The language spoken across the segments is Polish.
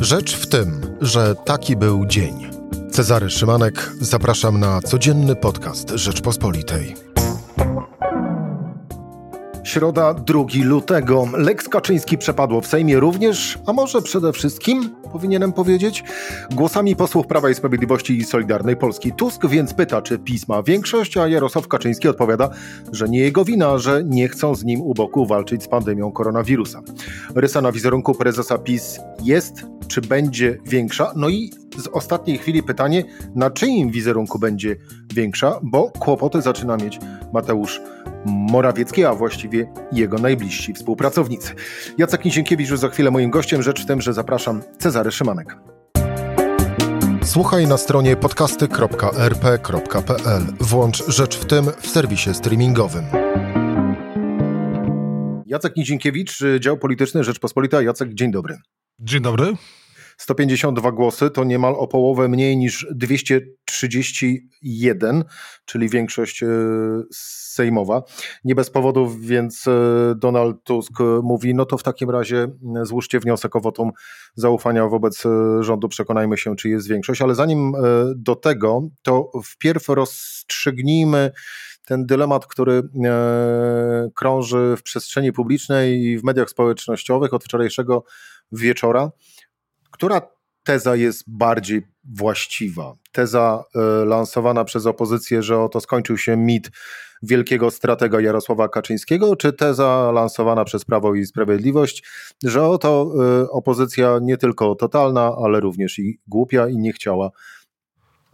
Rzecz w tym, że taki był dzień. Cezary Szymanek, zapraszam na codzienny podcast Rzeczpospolitej. Środa 2 lutego. Leks Kaczyński przepadło w Sejmie również, a może przede wszystkim, powinienem powiedzieć, głosami posłów Prawa i Sprawiedliwości i Solidarnej Polski. Tusk więc pyta, czy PiS ma większość, a Jarosław Kaczyński odpowiada, że nie jego wina, że nie chcą z nim u boku walczyć z pandemią koronawirusa. Rysa na wizerunku prezesa PiS jest, czy będzie większa? No i z ostatniej chwili pytanie, na czyim wizerunku będzie większa, bo kłopoty zaczyna mieć Mateusz Morawiecki, a właściwie jego najbliżsi współpracownicy. Jacek Nisienkiewicz już za chwilę moim gościem. Rzecz w tym, że zapraszam Cezary Szymanek. Słuchaj na stronie podcasty.rp.pl. Włącz Rzecz w tym w serwisie streamingowym. Jacek Nizienkiewicz, dział polityczny Rzeczpospolita. Jacek, dzień dobry. Dzień dobry. 152 głosy to niemal o połowę mniej niż 231, czyli większość e, sejmowa. Nie bez powodów, więc e, Donald Tusk mówi: No to w takim razie złóżcie wniosek o wotum zaufania wobec e, rządu, przekonajmy się, czy jest większość. Ale zanim do tego, to wpierw rozstrzygnijmy ten dylemat, który krąży w przestrzeni publicznej i w mediach społecznościowych od wczorajszego wieczora która teza jest bardziej właściwa? Teza y, lansowana przez opozycję, że oto skończył się mit wielkiego stratega Jarosława Kaczyńskiego, czy teza lansowana przez Prawo i Sprawiedliwość, że oto y, opozycja nie tylko totalna, ale również i głupia i nie chciała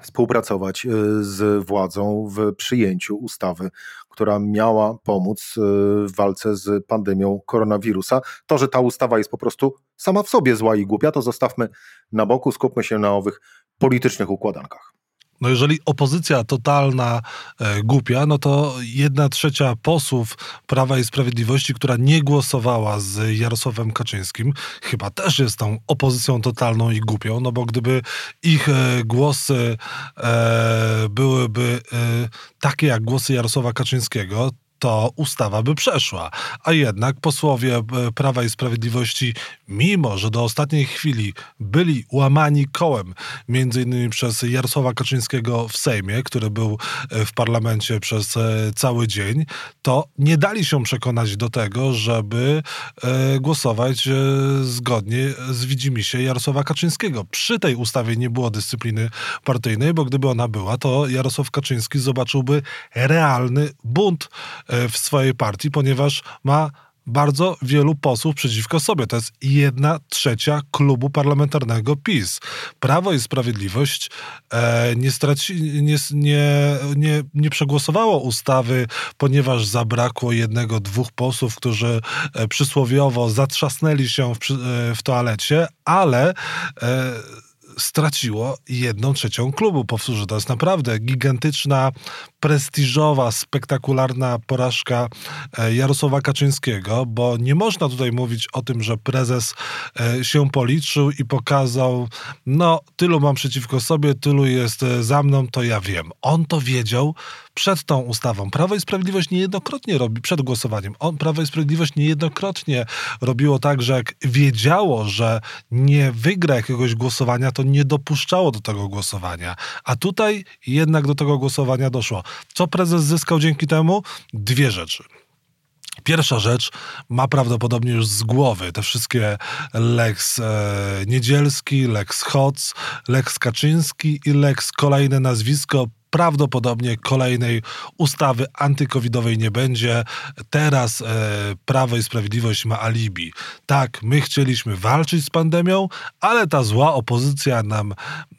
współpracować y, z władzą w przyjęciu ustawy, która miała pomóc y, w walce z pandemią koronawirusa. To, że ta ustawa jest po prostu sama w sobie zła i głupia, to zostawmy na boku, skupmy się na owych politycznych układankach. No jeżeli opozycja totalna e, głupia, no to jedna trzecia posłów Prawa i Sprawiedliwości, która nie głosowała z Jarosławem Kaczyńskim, chyba też jest tą opozycją totalną i głupią, no bo gdyby ich e, głosy e, byłyby e, takie jak głosy Jarosława Kaczyńskiego, to ustawa by przeszła. A jednak posłowie e, Prawa i Sprawiedliwości, mimo że do ostatniej chwili byli łamani kołem, między innymi przez Jarosława Kaczyńskiego w Sejmie, który był e, w parlamencie przez e, cały dzień, to nie dali się przekonać do tego, żeby głosować zgodnie z widzimisię Jarosława Kaczyńskiego. Przy tej ustawie nie było dyscypliny partyjnej, bo gdyby ona była, to Jarosław Kaczyński zobaczyłby realny bunt w swojej partii, ponieważ ma bardzo wielu posłów przeciwko sobie. To jest jedna trzecia klubu parlamentarnego PiS. Prawo i Sprawiedliwość e, nie, straci, nie, nie, nie, nie przegłosowało ustawy, ponieważ zabrakło jednego, dwóch posłów, którzy e, przysłowiowo zatrzasnęli się w, e, w toalecie, ale e, straciło jedną trzecią klubu. Powtórzę, to jest naprawdę gigantyczna, prestiżowa, spektakularna porażka e, Jarosława Kaczyńskiego, bo nie można tutaj mówić o tym, że prezes e, się policzył i pokazał, no tylu mam przeciwko sobie, tylu jest e, za mną, to ja wiem. On to wiedział przed tą ustawą. Prawo i Sprawiedliwość niejednokrotnie robi, przed głosowaniem, on, Prawo i Sprawiedliwość niejednokrotnie robiło tak, że jak wiedziało, że nie wygra jakiegoś głosowania, to nie dopuszczało do tego głosowania. A tutaj jednak do tego głosowania doszło. Co prezes zyskał dzięki temu? Dwie rzeczy. Pierwsza rzecz ma prawdopodobnie już z głowy te wszystkie Lex e, Niedzielski, Lex Hoc, Lex Kaczyński i Lex kolejne nazwisko prawdopodobnie kolejnej ustawy antykowidowej nie będzie. Teraz e, Prawo i Sprawiedliwość ma alibi. Tak, my chcieliśmy walczyć z pandemią, ale ta zła opozycja nam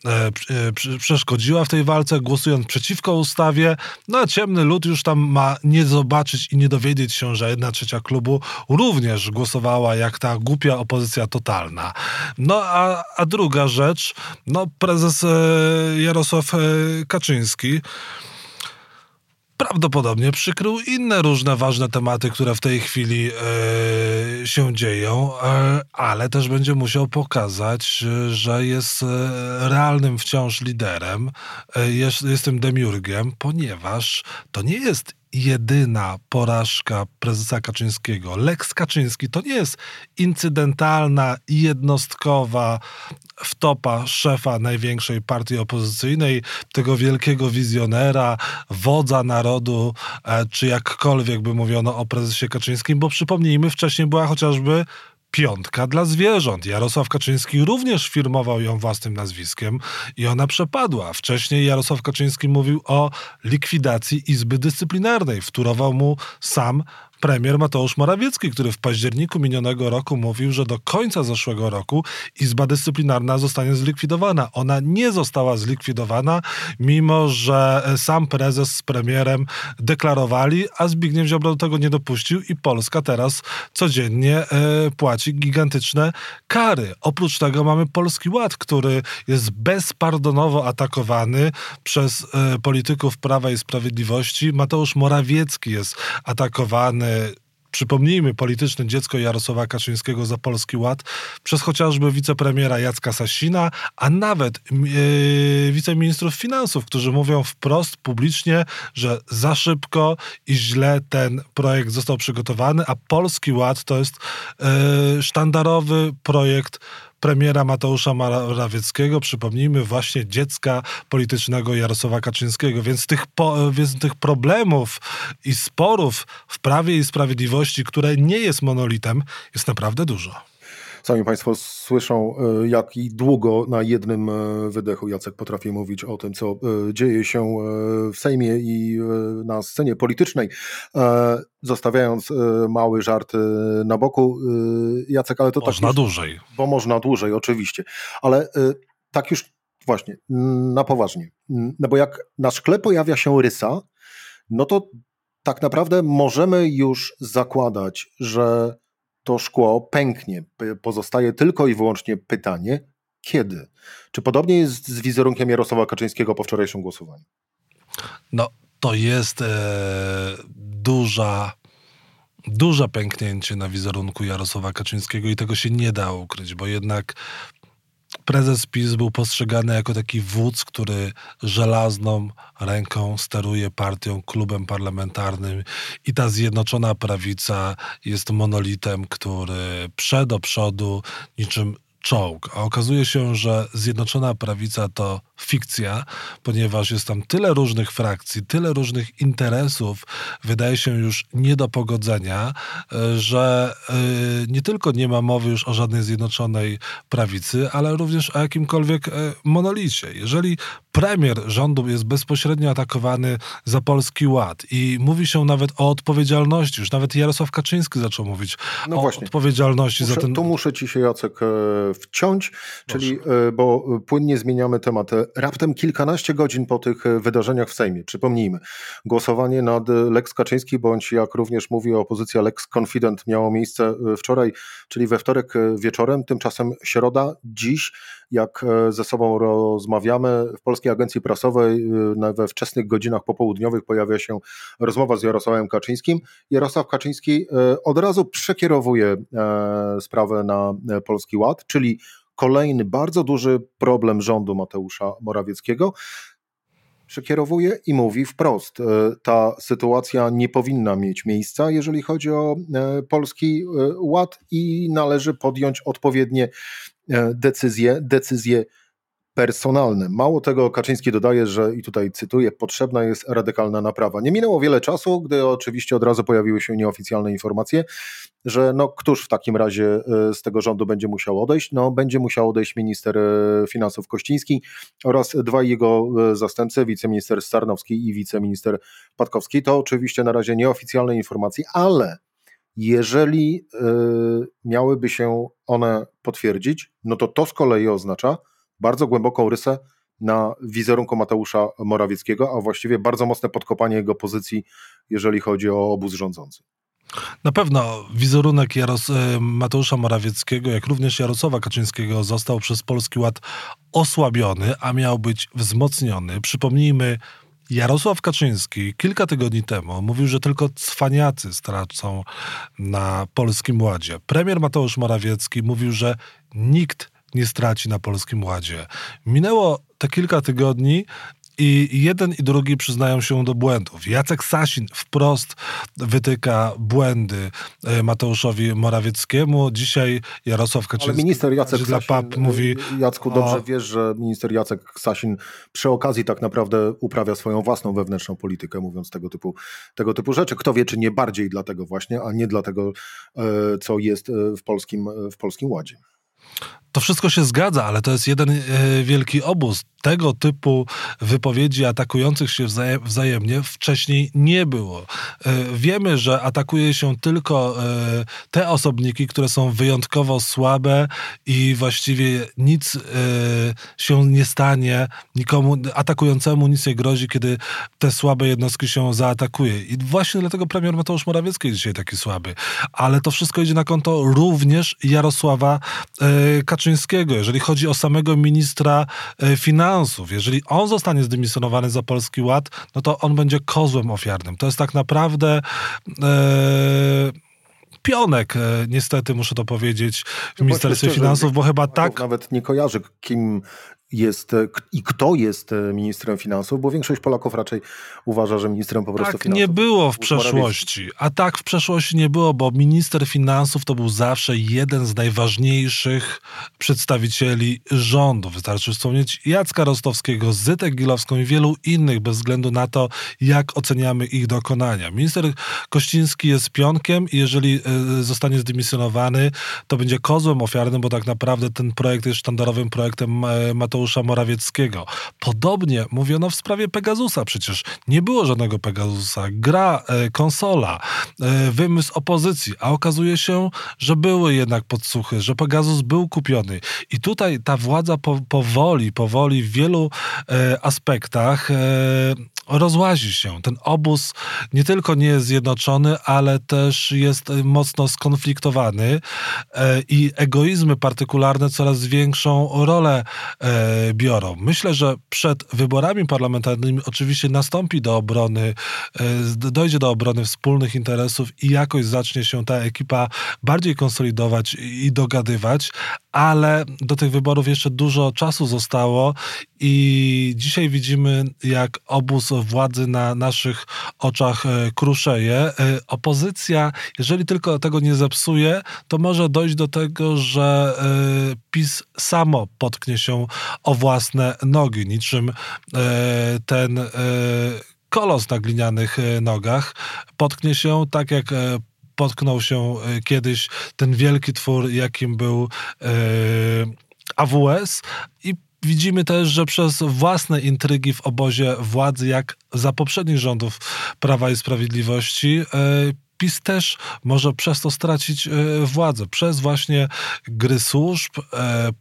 e, e, przeszkodziła w tej walce, głosując przeciwko ustawie. No a ciemny lud już tam ma nie zobaczyć i nie dowiedzieć się, że jedna trzecia klubu również głosowała jak ta głupia opozycja totalna. No a, a druga rzecz, no prezes e, Jarosław e, Kaczyński prawdopodobnie przykrył inne różne ważne tematy, które w tej chwili e, się dzieją, e, ale też będzie musiał pokazać, że jest e, realnym wciąż liderem, e, jest, jest tym demiurgiem, ponieważ to nie jest jedyna porażka prezesa Kaczyńskiego. Lex Kaczyński to nie jest incydentalna, jednostkowa wtopa szefa największej partii opozycyjnej, tego wielkiego wizjonera, wodza narodu, e, czy jakkolwiek by mówiono o prezesie Kaczyńskim, bo przypomnijmy, wcześniej była chociażby piątka dla zwierząt. Jarosław Kaczyński również firmował ją własnym nazwiskiem i ona przepadła. Wcześniej Jarosław Kaczyński mówił o likwidacji Izby Dyscyplinarnej. Wturował mu sam premier Mateusz Morawiecki, który w październiku minionego roku mówił, że do końca zeszłego roku Izba Dyscyplinarna zostanie zlikwidowana. Ona nie została zlikwidowana, mimo że sam prezes z premierem deklarowali, a Zbigniew Ziobro do tego nie dopuścił i Polska teraz codziennie e, płaci gigantyczne kary. Oprócz tego mamy Polski Ład, który jest bezpardonowo atakowany przez e, polityków Prawa i Sprawiedliwości. Mateusz Morawiecki jest atakowany przypomnijmy, polityczne dziecko Jarosława Kaczyńskiego za Polski Ład przez chociażby wicepremiera Jacka Sasina, a nawet yy, wiceministrów finansów, którzy mówią wprost publicznie, że za szybko i źle ten projekt został przygotowany, a Polski Ład to jest yy, sztandarowy projekt premiera Mateusza Morawieckiego, przypomnijmy, właśnie dziecka politycznego Jarosława Kaczyńskiego. Więc tych, po, więc tych problemów i sporów w Prawie i Sprawiedliwości, które nie jest monolitem, jest naprawdę dużo. Sami Państwo słyszą, e, jak i długo na jednym e, wydechu Jacek potrafi mówić o tym, co e, dzieje się w Sejmie i na scenie politycznej, zostawiając mały żart na boku. Jacek, ale to można tak. Można dłużej. Bo można dłużej, oczywiście. Ale tak już właśnie, na poważnie. No bo jak na szkle pojawia się rysa, no to tak naprawdę możemy już zakładać, że to szkło pęknie. Pozostaje tylko i wyłącznie pytanie, kiedy? Czy podobnie jest z wizerunkiem Jarosława Kaczyńskiego po wczorajszym głosowaniu? No, to jest e, duża, duże pęknięcie na wizerunku Jarosława Kaczyńskiego i tego się nie da ukryć, bo jednak prezes PiS był postrzegany jako taki wódz, który żelazną ręką steruje partią, klubem parlamentarnym i ta zjednoczona prawica jest monolitem, który przed do przodu niczym czołg. A okazuje się, że Zjednoczona Prawica to fikcja, ponieważ jest tam tyle różnych frakcji, tyle różnych interesów, wydaje się już nie do pogodzenia, e, że e, nie tylko nie ma mowy już o żadnej Zjednoczonej Prawicy, ale również o jakimkolwiek e, monolicie. Jeżeli premier rządu jest bezpośrednio atakowany za Polski Ład i mówi się nawet o odpowiedzialności, już nawet Jarosław Kaczyński zaczął mówić no o właśnie. odpowiedzialności muszę, za ten... Tu muszę ci się, Jacek, wciąć, czyli, bo płynnie zmieniamy temat raptem kilkanaście godzin po tych e, wydarzeniach w Sejmie, przypomnijmy, głosowanie nad Lex Kaczyński, bądź jak również mówi opozycja Lex Confident miało miejsce e, wczoraj, czyli we wtorek e, wieczorem, tymczasem środa, dziś, jak ze sobą rozmawiamy, w Polskiej Agencji Prasowej we wczesnych godzinach popołudniowych pojawia się rozmowa z Jarosławem Kaczyńskim. Jarosław Kaczyński od razu przekierowuje sprawę na Polski Ład, czyli kolejny bardzo duży problem rządu Mateusza Morawieckiego, przekierowuje i mówi wprost: e, ta sytuacja nie powinna mieć miejsca, jeżeli chodzi o e, polski e, ład, i należy podjąć odpowiednie decyzje, decyzje personalne. Mało tego, Kaczyński dodaje, że, i tutaj cytuję, potrzebna jest radykalna naprawa. Nie minęło wiele czasu, gdy oczywiście od razu pojawiły się nieoficjalne informacje, że no, któż w takim razie e, z tego rządu będzie musiał odejść? No, będzie musiał odejść minister e, finansów Kościński oraz dwaj jego e, zastępcy, wiceminister Starnowski i wiceminister Patkowski. To oczywiście na razie nieoficjalne informacje, ale jeżeli miałyby się one potwierdzić, no to to z kolei oznacza, bardzo głęboką rysę na wizerunku Mateusza Morawieckiego, a właściwie bardzo mocne podkopanie jego pozycji, jeżeli chodzi o obóz rządzący. Na pewno wizerunek Jaros e, Mateusza Morawieckiego, jak również Jarosława Kaczyńskiego został przez Polski Ład osłabiony, a miał być wzmocniony. Przypomnijmy, Jarosław Kaczyński kilka tygodni temu mówił, że tylko cwaniacy stracą na Polskim Ładzie. Premier Mateusz Morawiecki mówił, że nikt nie straci na Polskim Ładzie. Minęło te kilka tygodni, I jeden i drugi przyznają się do błędów. Jacek Sasin wprost wytyka błędy e, Mateuszowi Morawieckiemu. Dzisiaj Jarosław Kaczyński Ale minister Jacek dla Sasin, PAP mówi... Jacku, dobrze o- wiesz, że minister Jacek Sasin przy okazji tak naprawdę uprawia swoją własną wewnętrzną politykę, mówiąc tego typu, tego typu rzeczy. Kto wie, czy nie bardziej dlatego właśnie, a nie dlatego, e, co jest e, w polskim, w polskim ładzie. To wszystko się zgadza, ale to jest jeden e, wielki obóz. Tego typu wypowiedzi atakujących się wzaje- wzajemnie wcześniej nie było. E, wiemy, że atakuje się tylko e, te osobniki, które są wyjątkowo słabe i właściwie nic się nie stanie, nikomu atakującemu nic nie grozi, kiedy te słabe jednostki się zaatakuje. I właśnie dlatego premier Mateusz Morawiecki jest dzisiaj taki słaby. Ale to wszystko idzie na konto również Jarosława e, Kaczyńskiego. Jeżeli chodzi o samego ministra e, finansów, jeżeli on zostanie zdymisjonowany za Polski Ład, no to on będzie kozłem ofiarnym. To jest tak naprawdę e, pionek, e, niestety muszę to powiedzieć, w Ministerstwie Finansów, bo chyba tak... Nawet nie kojarzy, kim jest e, i kto jest e, ministrem finansów, bo większość Polaków raczej uważa, że ministrem po prostu Tak finansów nie było w przeszłości, a tak w przeszłości nie było, bo minister finansów to był zawsze jeden z najważniejszych przedstawicieli rządu. Wystarczy wspomnieć Jacka Rostowskiego, Zytę Gilowską i wielu innych, bez względu na to, jak oceniamy ich dokonania. Minister Kościński jest pionkiem i jeżeli e, zostanie zdymisjonowany, to będzie kozłem ofiarnym, bo tak naprawdę ten projekt jest sztandarowym projektem e, Mateusza Morawieckiego. Podobnie mówiono w sprawie Pegasusa. Przecież nie było żadnego Pegasusa. Gra, e, konsola, e, wymysł opozycji, a okazuje się, że były jednak podsłuchy, że Pegasus był kupiony. I tutaj ta władza po, powoli, powoli w wielu e, aspektach e, rozłazi się. Ten obóz nie tylko nie jest zjednoczony, ale też jest e, mocno skonfliktowany e, i egoizmy partykularne coraz większą rolę e, biorą. Myślę, że przed wyborami parlamentarnymi oczywiście nastąpi do obrony, dojdzie do obrony wspólnych interesów i jakoś zacznie się ta ekipa bardziej konsolidować i dogadywać, ale do tych wyborów jeszcze dużo czasu zostało i dzisiaj widzimy, jak obóz władzy na naszych oczach e, kruszeje. E, Opozycja, jeżeli tylko tego nie zepsuje, to może dojść do tego, że e, PiS samo potknie się o własne nogi, niczym ten kolos na glinianych nogach. Potknie się tak jak potknął się kiedyś ten wielki twór, jakim był AWS i Widzimy też, że przez własne intrygi w obozie władzy, jak za poprzednich rządów Prawa i Sprawiedliwości, e, PiS też może przez to stracić e, władzę. Przez właśnie gry służb, e, e,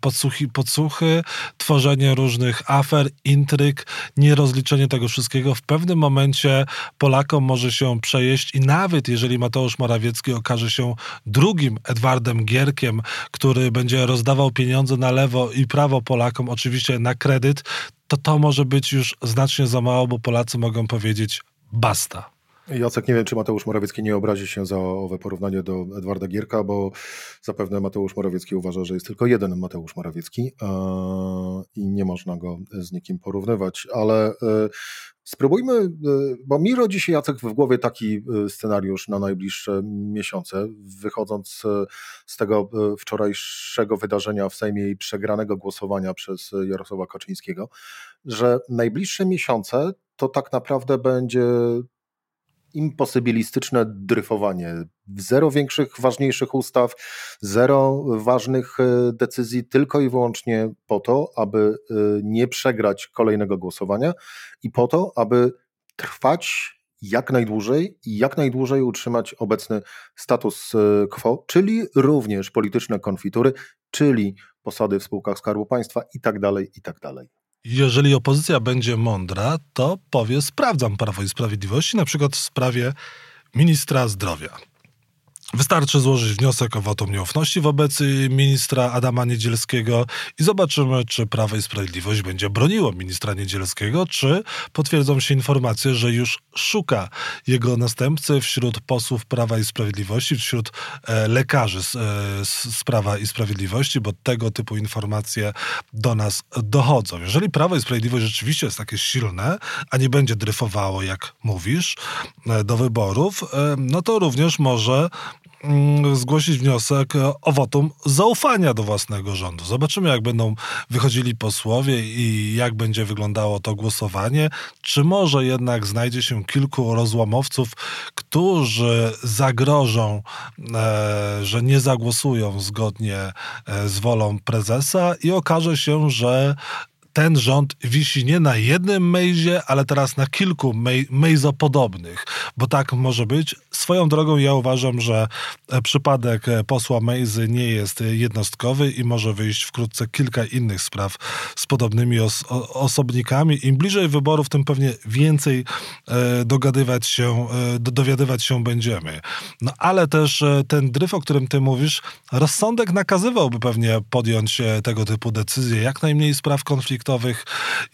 podsłuchy, podsłuchy, tworzenie różnych afer, intryg, nierozliczenie tego wszystkiego. W pewnym momencie Polakom może się przejeść i nawet jeżeli Mateusz Morawiecki okaże się drugim Edwardem Gierkiem, który będzie rozdawał pieniądze na lewo i prawo Polakom, oczywiście na kredyt, to to może być już znacznie za mało, bo Polacy mogą powiedzieć basta. Jacek, nie wiem, czy Mateusz Morawiecki nie obrazi się za owe porównanie do Edwarda Gierka, bo zapewne Mateusz Morawiecki uważa, że jest tylko jeden Mateusz Morawiecki e, i nie można go z nikim porównywać, ale e, spróbujmy, e, bo mi rodzi się Jacek w głowie taki scenariusz na najbliższe miesiące, wychodząc z tego wczorajszego wydarzenia w Sejmie i przegranego głosowania przez Jarosława Kaczyńskiego, że najbliższe miesiące to tak naprawdę będzie imposybilistyczne dryfowanie. Zero większych, ważniejszych ustaw, zero ważnych e, decyzji, tylko i wyłącznie po to, aby e, nie przegrać kolejnego głosowania i po to, aby trwać jak najdłużej i jak najdłużej utrzymać obecny status e, quo, czyli również polityczne konfitury, czyli posady w spółkach Skarbu Państwa i tak dalej, i tak dalej. Jeżeli opozycja będzie mądra, to powie: Sprawdzam Prawo i Sprawiedliwości, na przykład w sprawie ministra zdrowia. Wystarczy złożyć wniosek o wotum nieufności wobec ministra Adama Niedzielskiego i zobaczymy, czy Prawo i Sprawiedliwość będzie broniło ministra Niedzielskiego, czy potwierdzą się informacje, że już szuka jego następcy wśród posłów Prawa i Sprawiedliwości, wśród e, lekarzy z, e, z Prawa i Sprawiedliwości, bo tego typu informacje do nas dochodzą. Jeżeli Prawo i Sprawiedliwość rzeczywiście jest takie silne, a nie będzie dryfowało, jak mówisz, e, do wyborów, e, no to również może zgłosić wniosek o wotum zaufania do własnego rządu. Zobaczymy, jak będą wychodzili posłowie i jak będzie wyglądało to głosowanie. Czy może jednak znajdzie się kilku rozłamowców, którzy zagrożą, e, że nie zagłosują zgodnie e, z wolą prezesa i okaże się, że ten rząd wisi nie na jednym mejzie, ale teraz na kilku mejzopodobnych, bo tak może być. Swoją drogą ja uważam, że e, przypadek e, posła Mejzy nie jest jednostkowy i może wyjść wkrótce kilka innych spraw z podobnymi os osobnikami. Im bliżej wyborów, tym pewnie więcej e, dogadywać się, e, dowiadywać się będziemy. No ale też e, ten dryf, o którym ty mówisz, rozsądek nakazywałby pewnie podjąć e, tego typu decyzje. Jak najmniej spraw konfliktowych konfliktowych,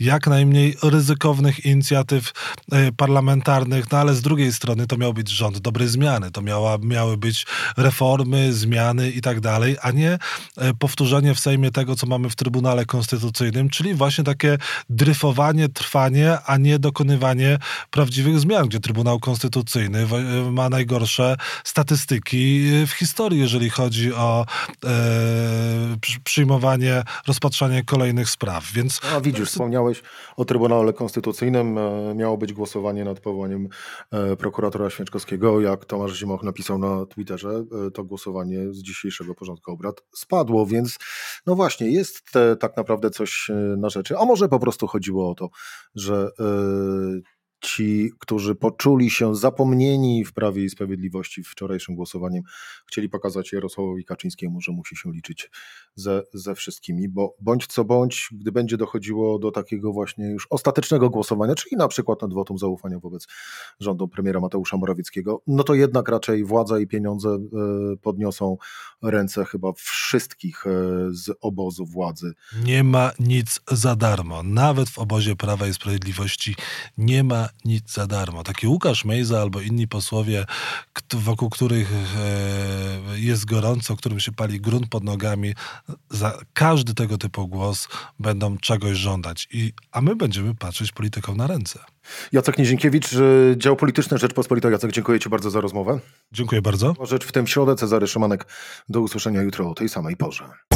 jak najmniej ryzykownych inicjatyw e, parlamentarnych, no ale z drugiej strony to miał być rząd dobrej zmiany, to miała, miały być reformy, zmiany i tak dalej, a nie e, powtórzenie w Sejmie tego, co mamy w Trybunale Konstytucyjnym, czyli właśnie takie dryfowanie, trwanie, a nie dokonywanie prawdziwych zmian, gdzie Trybunał Konstytucyjny e, ma najgorsze statystyki w historii, jeżeli chodzi o e, przyjmowanie, rozpatrzanie kolejnych spraw. Więc a widzisz, wspomniałeś o Trybunale Konstytucyjnym. E, miało być głosowanie nad powołaniem e, prokuratora Święczkowskiego. Jak Tomasz Zimoch napisał na Twitterze, e, to głosowanie z dzisiejszego porządku obrad spadło, więc no właśnie, jest tak naprawdę coś na rzeczy. A może po prostu chodziło o to, że ci, którzy poczuli się zapomnieni w Prawie i Sprawiedliwości wczorajszym głosowaniem, chcieli pokazać Jarosławowi Kaczyńskiemu, że musi się liczyć ze, ze wszystkimi, bo bądź co bądź, gdy będzie dochodziło do takiego właśnie już ostatecznego głosowania, czyli na przykład nad wotum zaufania wobec rządu premiera Mateusza Morawieckiego, no to jednak raczej władza i pieniądze e, podniosą ręce chyba wszystkich e, z obozu władzy. Nie ma nic za darmo. Nawet w obozie Prawa i Sprawiedliwości nie ma nic za darmo. Taki Łukasz Mejza albo inni posłowie, wokół których e, jest gorąco, którym się pali grunt pod nogami, za każdy tego typu głos będą czegoś żądać. I, a my będziemy patrzeć politykom na ręce. Jacek Nizienkiewicz, dział polityczny Rzeczpospolita. Jacek, dziękuję Ci bardzo za rozmowę. Dziękuję bardzo. Rzecz w tym środę, Cezary Szymanek. Do usłyszenia jutro o tej samej porze.